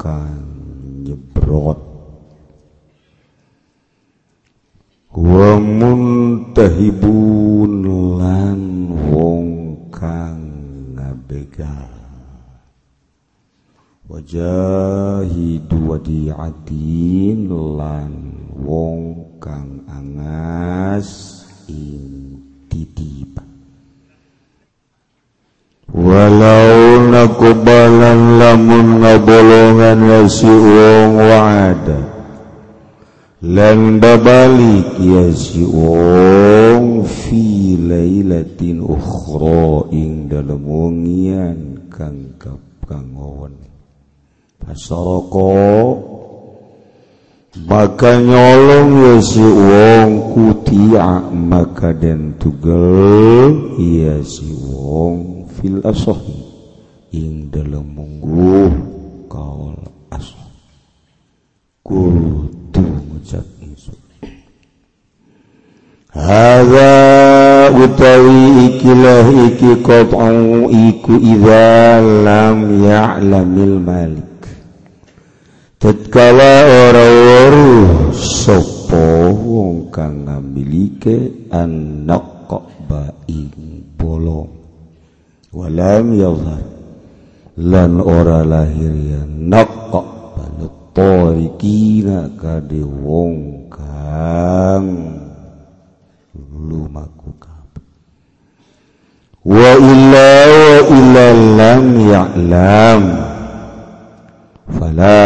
bukan nyebrot wa muntahibun lan wong kang ngabegal wajahidu wadi'atin lan wong kang angas ing titipan kalau na ba lamun ngabolongan ya si wong wa lenda balik ya wongroing dalam wonian kangkap kang makaal nyolong yo si wong kutiak maka dan tugel ya si wong fil asoh ing dalam munggu kaul asoh kudu ngucap insun Hawa utawi ikilah iki kotong iku idza lam ya'lamil malik Tetkala orang weruh sopo wong kang ngambilike anak kok ing bolong walam yadhhar lan ora lahir ya naqa tori kina kade wong kang lumaku kap. wa illa wa illa lam ya'lam fala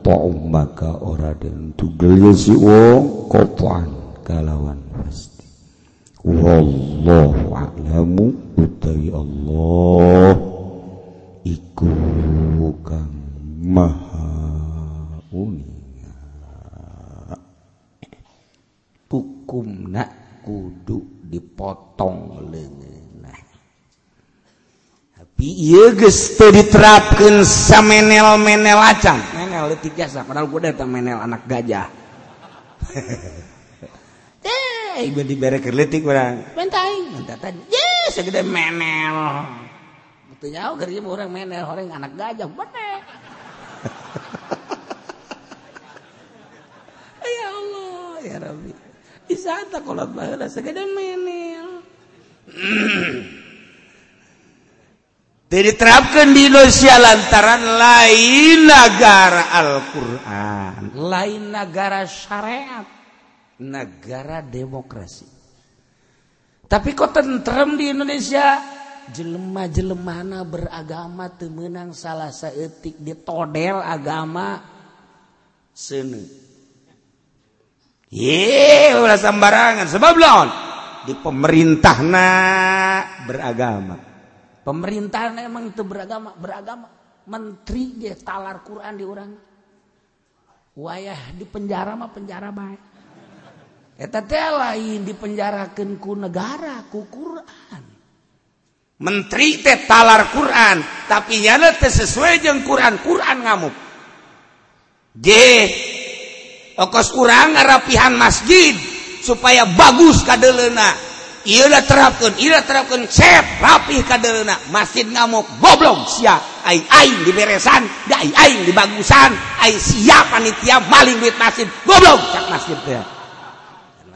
ta'um maka ora den tugel ya si wong kopan kalawan wallahu a'lamu utawi Allah iku kang maha unia hukum nak kudu dipotong lengena tapi iya geus teu diterapkeun samenel-menel acan menel leutik jasa padahal gue datang menel anak gajah aing di bere keur leutik Mentai, Mentai aing, tadi. Yes, segede menel. Betul nyaho kerja mau orang menel, orang anak gajah bener. ya Allah, ya Rabbi. Isa tak kolot bahula segede menel. Tidak diterapkan di Indonesia lantaran lain negara Al-Quran, lain negara syariat negara demokrasi tapi kok tentrem di Indonesia jelema-jelemana beragama temenang salah seetik todel agama sene Iya, udah sembarangan sebab lawan di pemerintahna beragama pemerintahna emang itu beragama beragama menteri dia talar Quran di orang wayah di penjara mah penjara baik lain dipenjaenku negara ke Quran menteritalar Quran tapi ya sesuai dengan Quran Quran ngamuk kurang rapihan masjid supaya bagus kadalna ter ter rap masjid ngamuk golong di beesan di panitia masjid golong masjid ya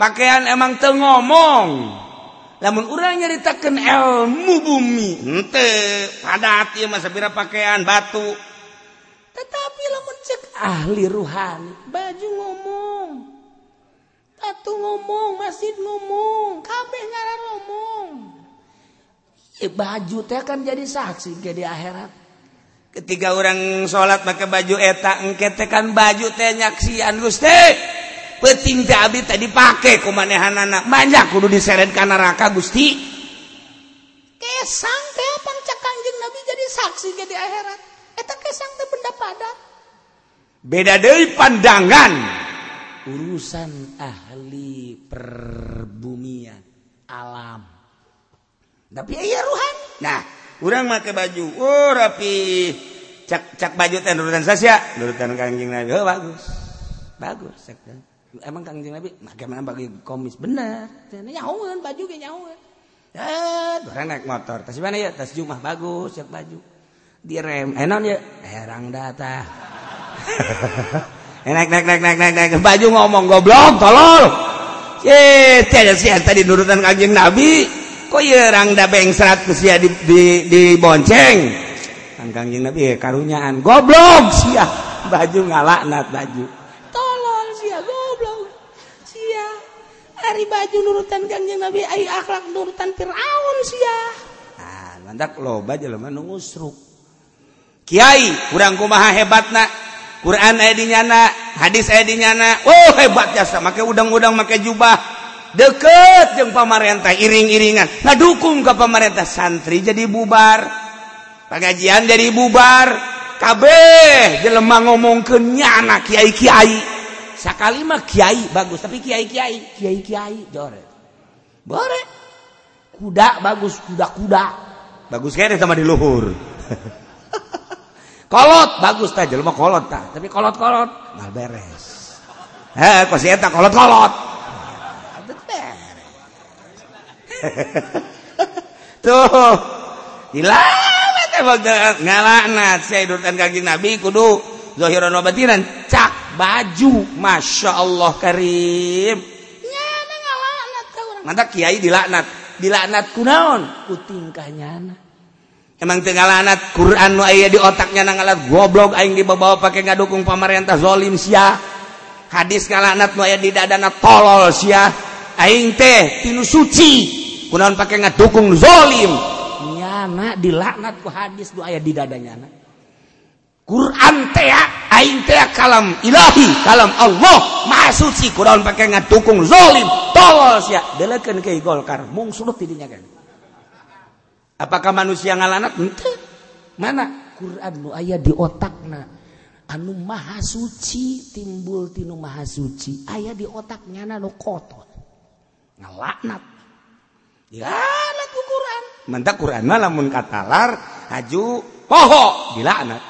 pakaian emang te ngomong namun orang nyeritakan el mumi pada hati masabira pakaian batu tetapik ahli rohhan baju ngomongu ngomong mas ngomong kabeh nga ngomong eh, baju kan jadisaksi jadi airat ketiga orang salat pakai baju etak enketekan baju teyak sian Guste peting abdi tadi pakai keanehan anak banyak kudu diseret kan neraka Gusti kesang teh pancakanjeng Nabi jadi saksi jadi akhirat eta kesang teh benda padat beda dari pandangan urusan ahli perbumian alam tapi iya ruhan nah orang make baju oh rapi cak cak baju tenurutan sasya nurutan kanjeng Nabi oh bagus bagus sekarang emang bagi kom bener ju bagus si baju direm en herang data enak eh, baju ngomong goblok tol taditanjeng nabiangng saat diboceng karunan goblok si baju ngalak nat baju baju nurutan gan akhlakutan Firaunaiku Maha hebat Quran aya dina hadis aya dina Oh hebat jasa maka udang-udang make jubah deket jeung pemarintah iring-iran nah dukung ke pemerintah santri jadi bubar pengajian dari bubar KB jelemah ngomong kenyana Kyai Kiai sakali mah kiai bagus tapi kiai kiai kiai kiai jore boleh kuda bagus kuda kuda bagus kayaknya sama di luhur kolot bagus tah jelema kolot tak tapi kolot kolot nggak beres heh kau sieta kolot kolot tuh dilamat emang nat saya dudukan kaki nabi kudu zohiron obatiran cak baju Masya Allah Karimai dina dinaon kutingang Quran di otaknya na gobloking dibawa pakai ngadukung pamarintahzolim Sy hadis ka la di da to siing teh tinu sucion pakai ngadukungzolim dilaknatku hadis do aya di daanyana Quran teh aing teh kalam ilahi kalam Allah maksud si Quran pakai ngadukung zalim tolol sia ya. delekeun ke Golkar mung suruh tidinya kan apakah manusia ngalanat henteu mana Quran nu aya di otakna anu maha suci timbul tinu maha suci aya di otaknya nu kotor ngalanat dilaknat ya, ku Quran mentak Quran mah lamun katalar haju poho dilaknat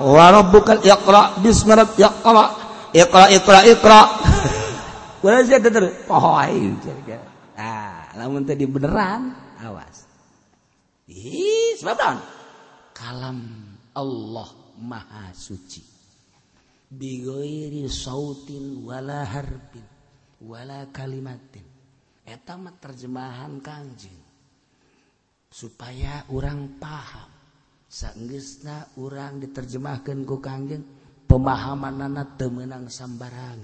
wa rabbukal iqra bismi rabbika iqra iqra iqra iqra ulah oh ayo pohoai ah lamun tadi beneran awas ih sebab naon kalam Allah maha suci Bigoiri sautin wala harfin wala kalimatin eta mah terjemahan kangjeng supaya orang paham sangna urang diterjemahkanku kangjeng pemahaman anak demenang sembarangan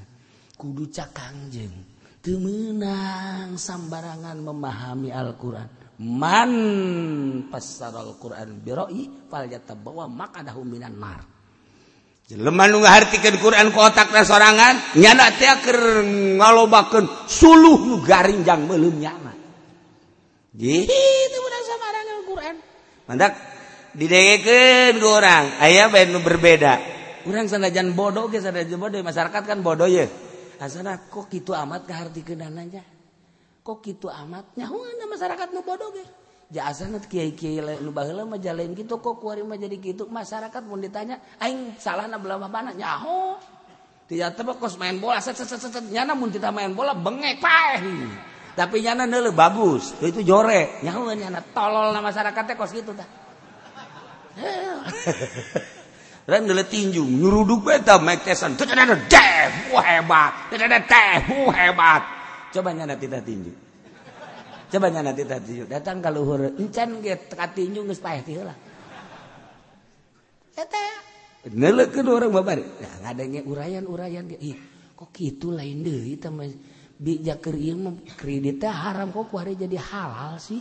kudu Caangjeng dimenang samembarangan memahami Alquran man pasar Alquran makanman Quran kotakangan nyalo suuh garjang belumnyaquku did ke orang aya berbeda kurang sanajan bodohoh masyarakat kan bodoh yaana kok itu amat kehatikenanya kok itu amat nyahu masyarakatnya bodoh kok menjadi masyarakat ditanya salah na nyahu tidak tebak kos main bola main bola tapi nya lebih bagus itu jore nya tolonglah masyarakat kos gitu ta dulu tinju nyuruduk beta Mike Tyson tuh ada teh bu hebat tuh ada teh bu hebat coba nyana tidak tinju coba nyana tidak tinju datang kalau luhur encan gitu kat tinju nggak paeh ti ya, lah eta orang bapak babari nah yang urayan-urayan ge ih kok gitu lain deui teh bijak keur kredit teh haram kok kuari jadi halal sih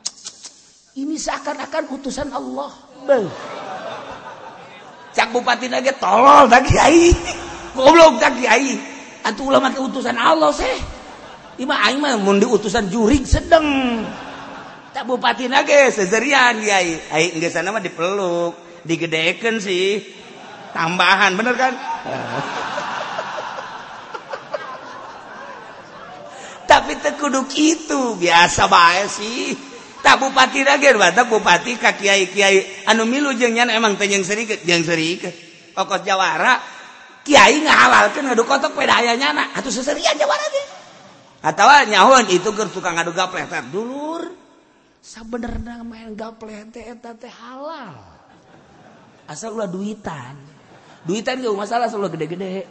Ini seakan-akan utusan Allah. Cak bupati lagi tolol tak kiai. Goblok tak kiai. Atuh ulama ke utusan Allah sih. Ima aing mah mun diutusan jurig sedeng. Cak bupati lagi sezerian kiai. Ai geus sana mah dipeluk, digedeken sih. Tambahan bener kan? Tapi tekuduk itu biasa bae sih. patipatiaiai anu milunya emangrika yangrika pokot jawara Kyai nga halal kan pe aya nyaeritawa nyaon itutukang ngaduga dulu halal asallah duitan dutan masalah gede-gede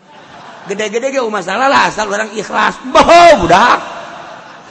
gede-gede ga masalah asal orang ikhlas bo udah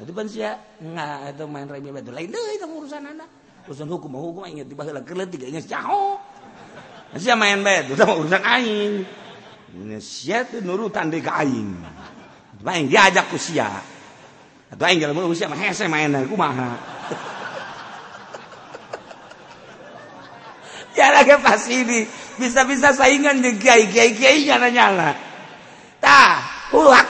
Itu pan sia nggak itu main remi batu lain deh itu urusan anak. Urusan hukum hukum ingat tiba heula keuleuh tiga ingat cahok Sia main batu itu urusan aing. Ini sia teh nurutan deui ka aing. Main diajak ku sia. Atau aing jalan mulu sia mah hese mainan kumaha. Ya lah ke pas ini bisa-bisa saingan jeung kiai-kiai kiai nyala-nyala. Tah, hak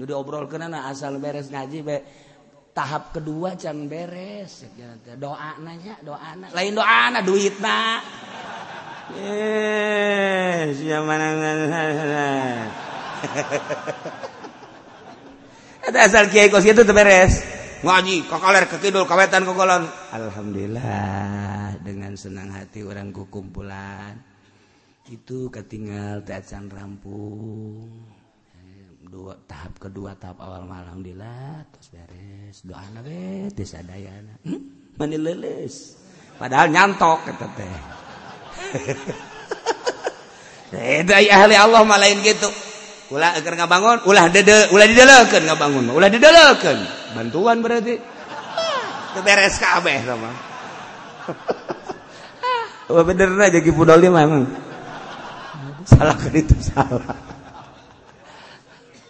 nu nana asal beres ngaji be tahap kedua can beres ya, doa nanya doa na. lain doa na duit na yes ya mana ada asal kiai kos itu beres ngaji kokoler kekidul kawetan kokolon alhamdulillah dengan senang hati orang kukumpulan itu ketinggal tak rampung tahap kedua tahap awal malam dila beres doana be hmm, manililis padahal nyantoktete ah Allah gitu bangun bang bantuan berarti ah, salah itu salah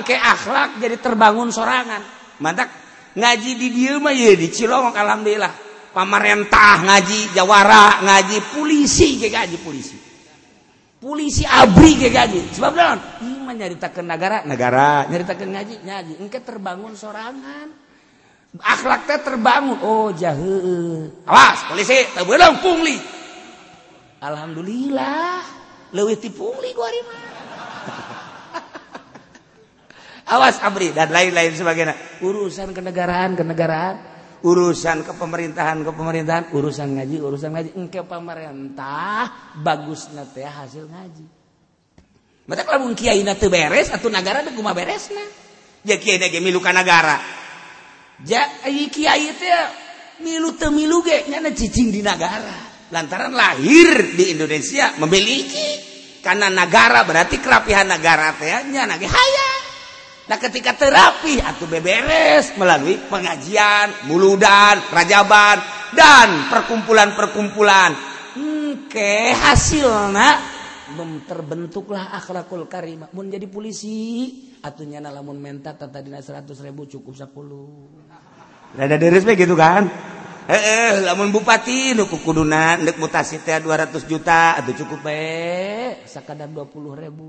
ke akhlak jadi terbangun sorangan mantap ngaji di dilma di Cilong alhamdulillah pamarentah ngaji Jawara ngaji polisi gaji polisi polisi abri gaji sebab nyarita ke negaragara nyaritakan ngaji ngaji terbangun sorangan akhlaknya terbangun Oh jahe polisi alhamdulillah lewi tipung gua haha awas Abri dan lain-lain sebagainya urusan kenegaraan kenegaraan urusan kepemerintahan kepemerintahan urusan ngaji urusan ngaji engke pemerintah bagus nate hasil ngaji mata kalau kiai nate beres atau negara deh kuma beres na ya kiai nate milu negara ya kiai itu ya milu temilu ge nyana cicing di negara lantaran lahir di Indonesia memiliki karena negara berarti kerapihan negara teh nyana ge Nah ketika terapi atau beberes melalui pengajian, muludan, rajaban, dan perkumpulan-perkumpulan. Hmm, ke hasilnya terbentuklah akhlakul karimah. Mun jadi polisi, atunya lamun menta tata dina 100.000 ribu cukup 10. Rada deres be gitu kan? Heeh, lamun bupati nu kuduna ndek mutasi teh 200 juta, atuh cukup bae sakadar puluh ribu.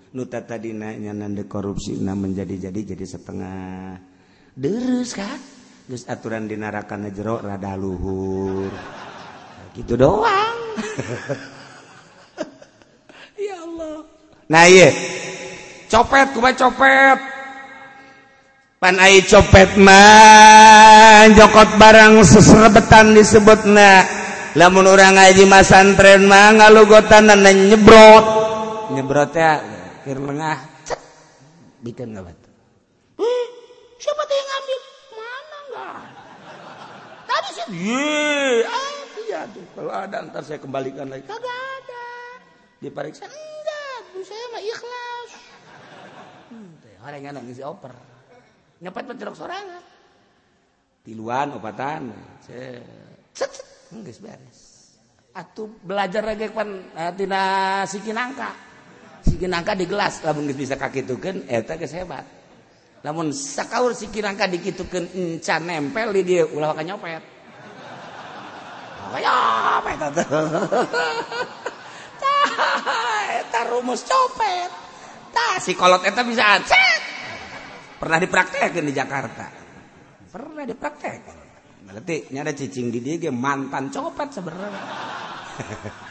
nuta tadi nanya nanda korupsi nah menjadi-jadi jadi setengah deres kan terus aturan di neraka jero rada luhur gitu doang ya Allah nah iya copet kuma copet panai copet mah jokot barang seserbetan disebutna lamun orang ngaji masantren mah ngalugotan dan nyebrot nyebrot ya akhir lengah cek bikin nggak batu siapa tuh yang ngambil mana enggak tadi sih ye ah iya kalau ada ntar saya kembalikan lagi kagak ada diperiksa enggak saya mah ikhlas hmm, orang yang nangis oper nyepet petirok sorangan tiluan opatan cet cet beres atau belajar lagi kan eh, tina angka kinangka di gelas lamun bisa kakitukeun eta geus hebat lamun sakaur sikinangka dikitukeun enca nempel di dia ulah ka nyopet kaya apa eta teh eta rumus copet tah si kolot eta bisa acet pernah dipraktekkan di Jakarta pernah dipraktekkan berarti nyada cicing di dia mantan copet sebenarnya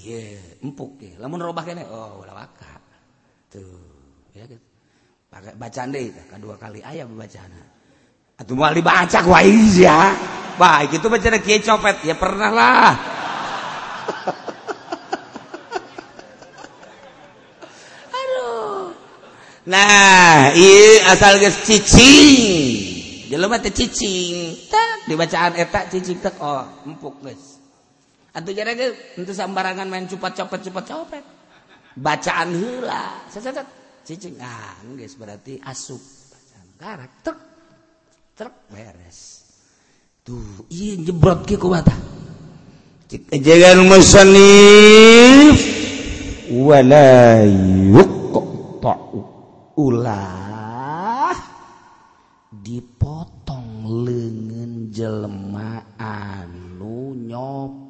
Iya, empuk ya. Lamun robah kene, oh ulah waka. Tuh, ya gitu. Pakai kan bacaan deh, kedua kali ayah bacaan. Atau mau dibaca kuais ya. Baik itu bacaan kiai copet ya pernah lah. Nah, iya asal guys cicing. Jelema teh cicing. Tak dibacaan eta cicing tak oh empuk guys. untuk sembarangan main cepatcopet cepet-co bacaan hula berarti as karakteres dipotong lengan jelemaanlu nyopo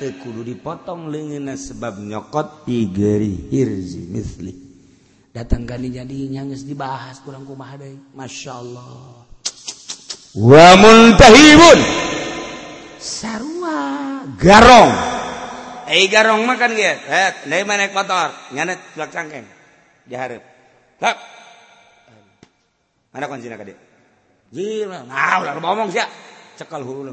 tekulu dipotong lengena sebab nyokot tigeri hirzi misli datang kali jadi nyangis dibahas kurang kumaha masya Allah wa muntahibun sarua garong eh garong makan ge eh deui naik motor nyanet belak cangkeng Diharap. hareup lak mana kuncina kadek? dieu jir nah udah ngomong sia cekal hulu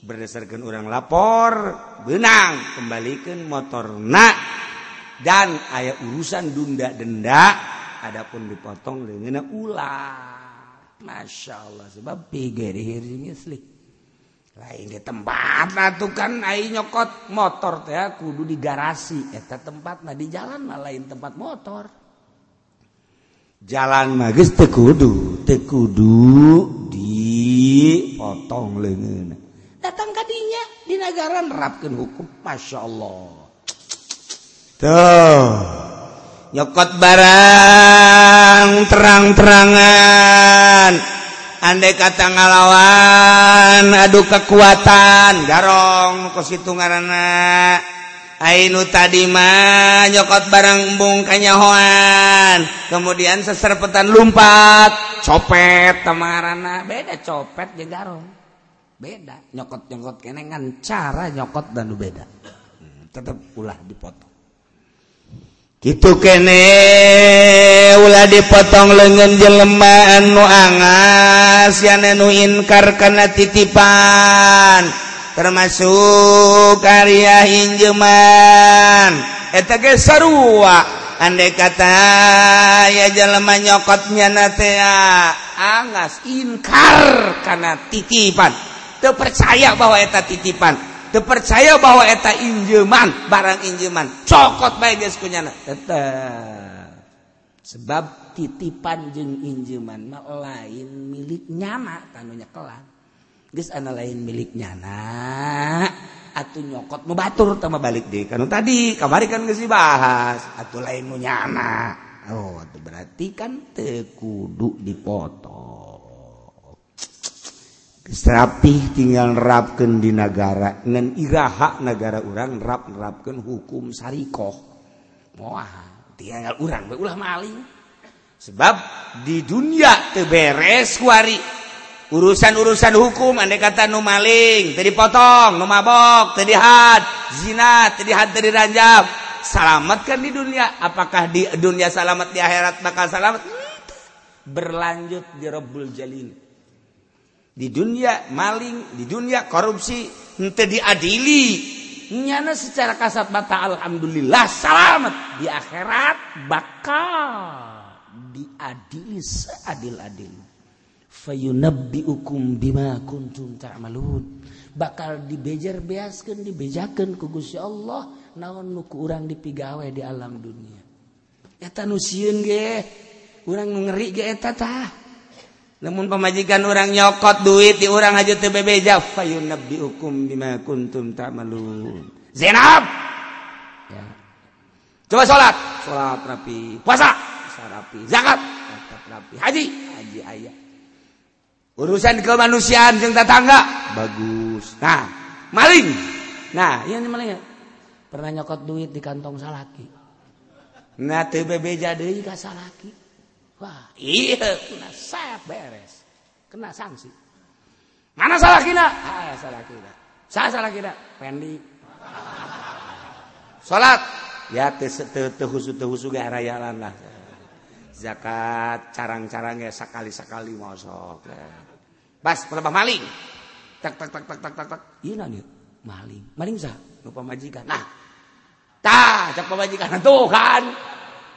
berdasarkan urang lapor benang kembalikan motornak dan ayaah urusan dunda denda Adapun dipotong le ulang Masya Allah sebab lain di tempat ratukan air nyokot motor kudu di garasi eta tempat nah di jalan lain tempat motor Jalan magis Tekudu Te Kudu di pototong leang di negara merap ke hukum Masya Allahnyokot barang terang-terangan And kata ngalawan adu kekuatan garong kesitung ngaanga Ainu tadiman nyokot barangbung kanyahoan kemudian seserpetan lumpat copet kemaraana beda copet ya garong nyokot-nyongkotkenngan cara nyokot dan beda hmm, tetap pulah dipotong gitu kene dipotong lengan jeleman nuangas nenu inkar karena titipan termasuk karyahin Jemanuaai kata yaleman yokotnya inkar karena titipan ter percaya bahwa eta titipan ter percaya bahwa eta injeman barang injeman cokot baikkunyana sebab titipan jeng injeman mah lain milik nyana tanunya kelar, guys anak lain milik nyana atau nyokot mau batur sama balik deh kan tadi kemarin kan gak bahas atau lain mau nyana oh berarti kan tekudu dipoto rapih tinggal meapkan di negara dan I hak negara raprapkan hukum Syariqoh mal sebab di dunia teberesari urusan-urusan hukum an kata maling dipotongabok terlihat zina terlihat dari ranjab salatatkan di dunia Apakah di dunia salat di akhirat maka salat berlanjut di Rebul Jalinta Di dunia maling di dunia korupsi ente diaili nyana secara kasat bata alhamdulillah salamet di akhirat bakal diadili adil adil fe nebbi biun bakal dibejar beasken dibejaken kugusya Allah naon nuku urang dipigawa di alam dunia ya ta nu sienenge urang ngeritata namun pemajikan orang nyokot duit di orang aja TBB Jafayun Nabi hukum bima kuntum tak malu. Zainab. Ya. Coba sholat, sholat rapi, puasa, puasa rapi, zakat, zakat rapi, haji, haji ayah. Urusan kemanusiaan yang tetangga bagus. Nah, maling. Nah, ini iya maling ya. Pernah nyokot duit di kantong salaki. Nah, TBB jadi kasalaki. Wah, iya kena saya beres. Kena sanksi. Mana salah kita? Ah, salah kita. Saya salah kita. Pendi. Salat. Ya tehusu tehusu gak rayalan lah. Zakat carang-carangnya sekali-sekali masuk. Bas, berapa maling. Tak tak tak tak tak tak tak. Iya nanti Maling. Maling sah. Lupa majikan. Nah. tak, cek pemajikan tuh kan.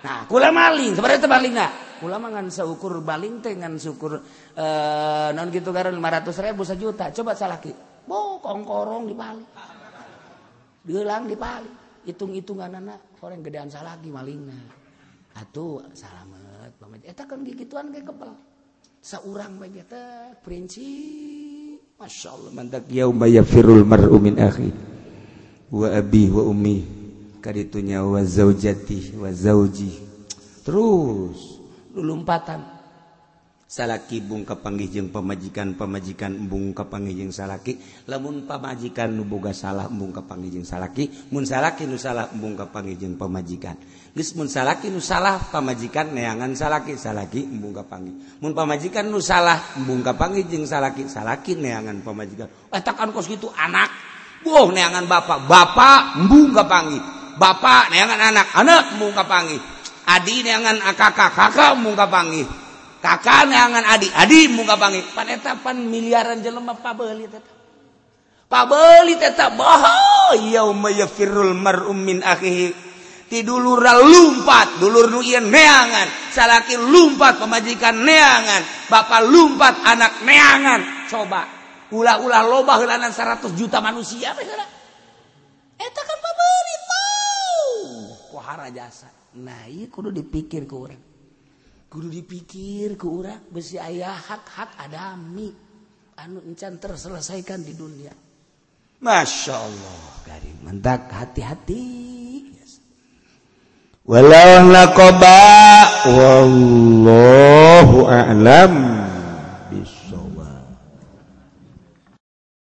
Nah, kula maling. Sebenarnya itu maling nah ulama ngan seukur baling teh ngan syukur eh, non gitu garan 500 ribu sejuta coba salah salaki bohong korong di Bali diulang di Bali hitung-hitungan anak orang gedean salaki malingna atuh salamet pamit eta eh, kan gigituan ge kepel saurang bae teh masya masyaallah mantak ya yafirul mar'u min akhi wa abi wa ummi kaditunya wa zaujati wa zauji terus tan salaki bungka panggih jeung pemajikan pemajikan bungka panging salaki lemunmajikanboga salah bungka pangi Jing salaki salasa bungka pangi pemajikanmun salasa pemajikan neangan salaki salahki bunga pangimajikan Nusalah bunga panging salaki salaki neangan pemajikan eh, ko gitu anak Wow neangan ba bapak bunga pangi Bapak neangan anak-anak bungka pangi adi neangan kakkakkak mupangi kakak neangan adik A mugapangi panetapan miliaran jelemahbelli tetapbel tetap bofirul mein akihi tidur lumpat duluin neangan sala lumpat pemajikan neangan Bapak lumpat anak neangan coba ula-lah lobalanan 100 juta manusia Wahara jasa dipikir guru dipikir ke orang besi ayaah hakhak Adammi anu encan terselesaikan di dunia Masya Allah dari men hati-hati walau laoba walllammin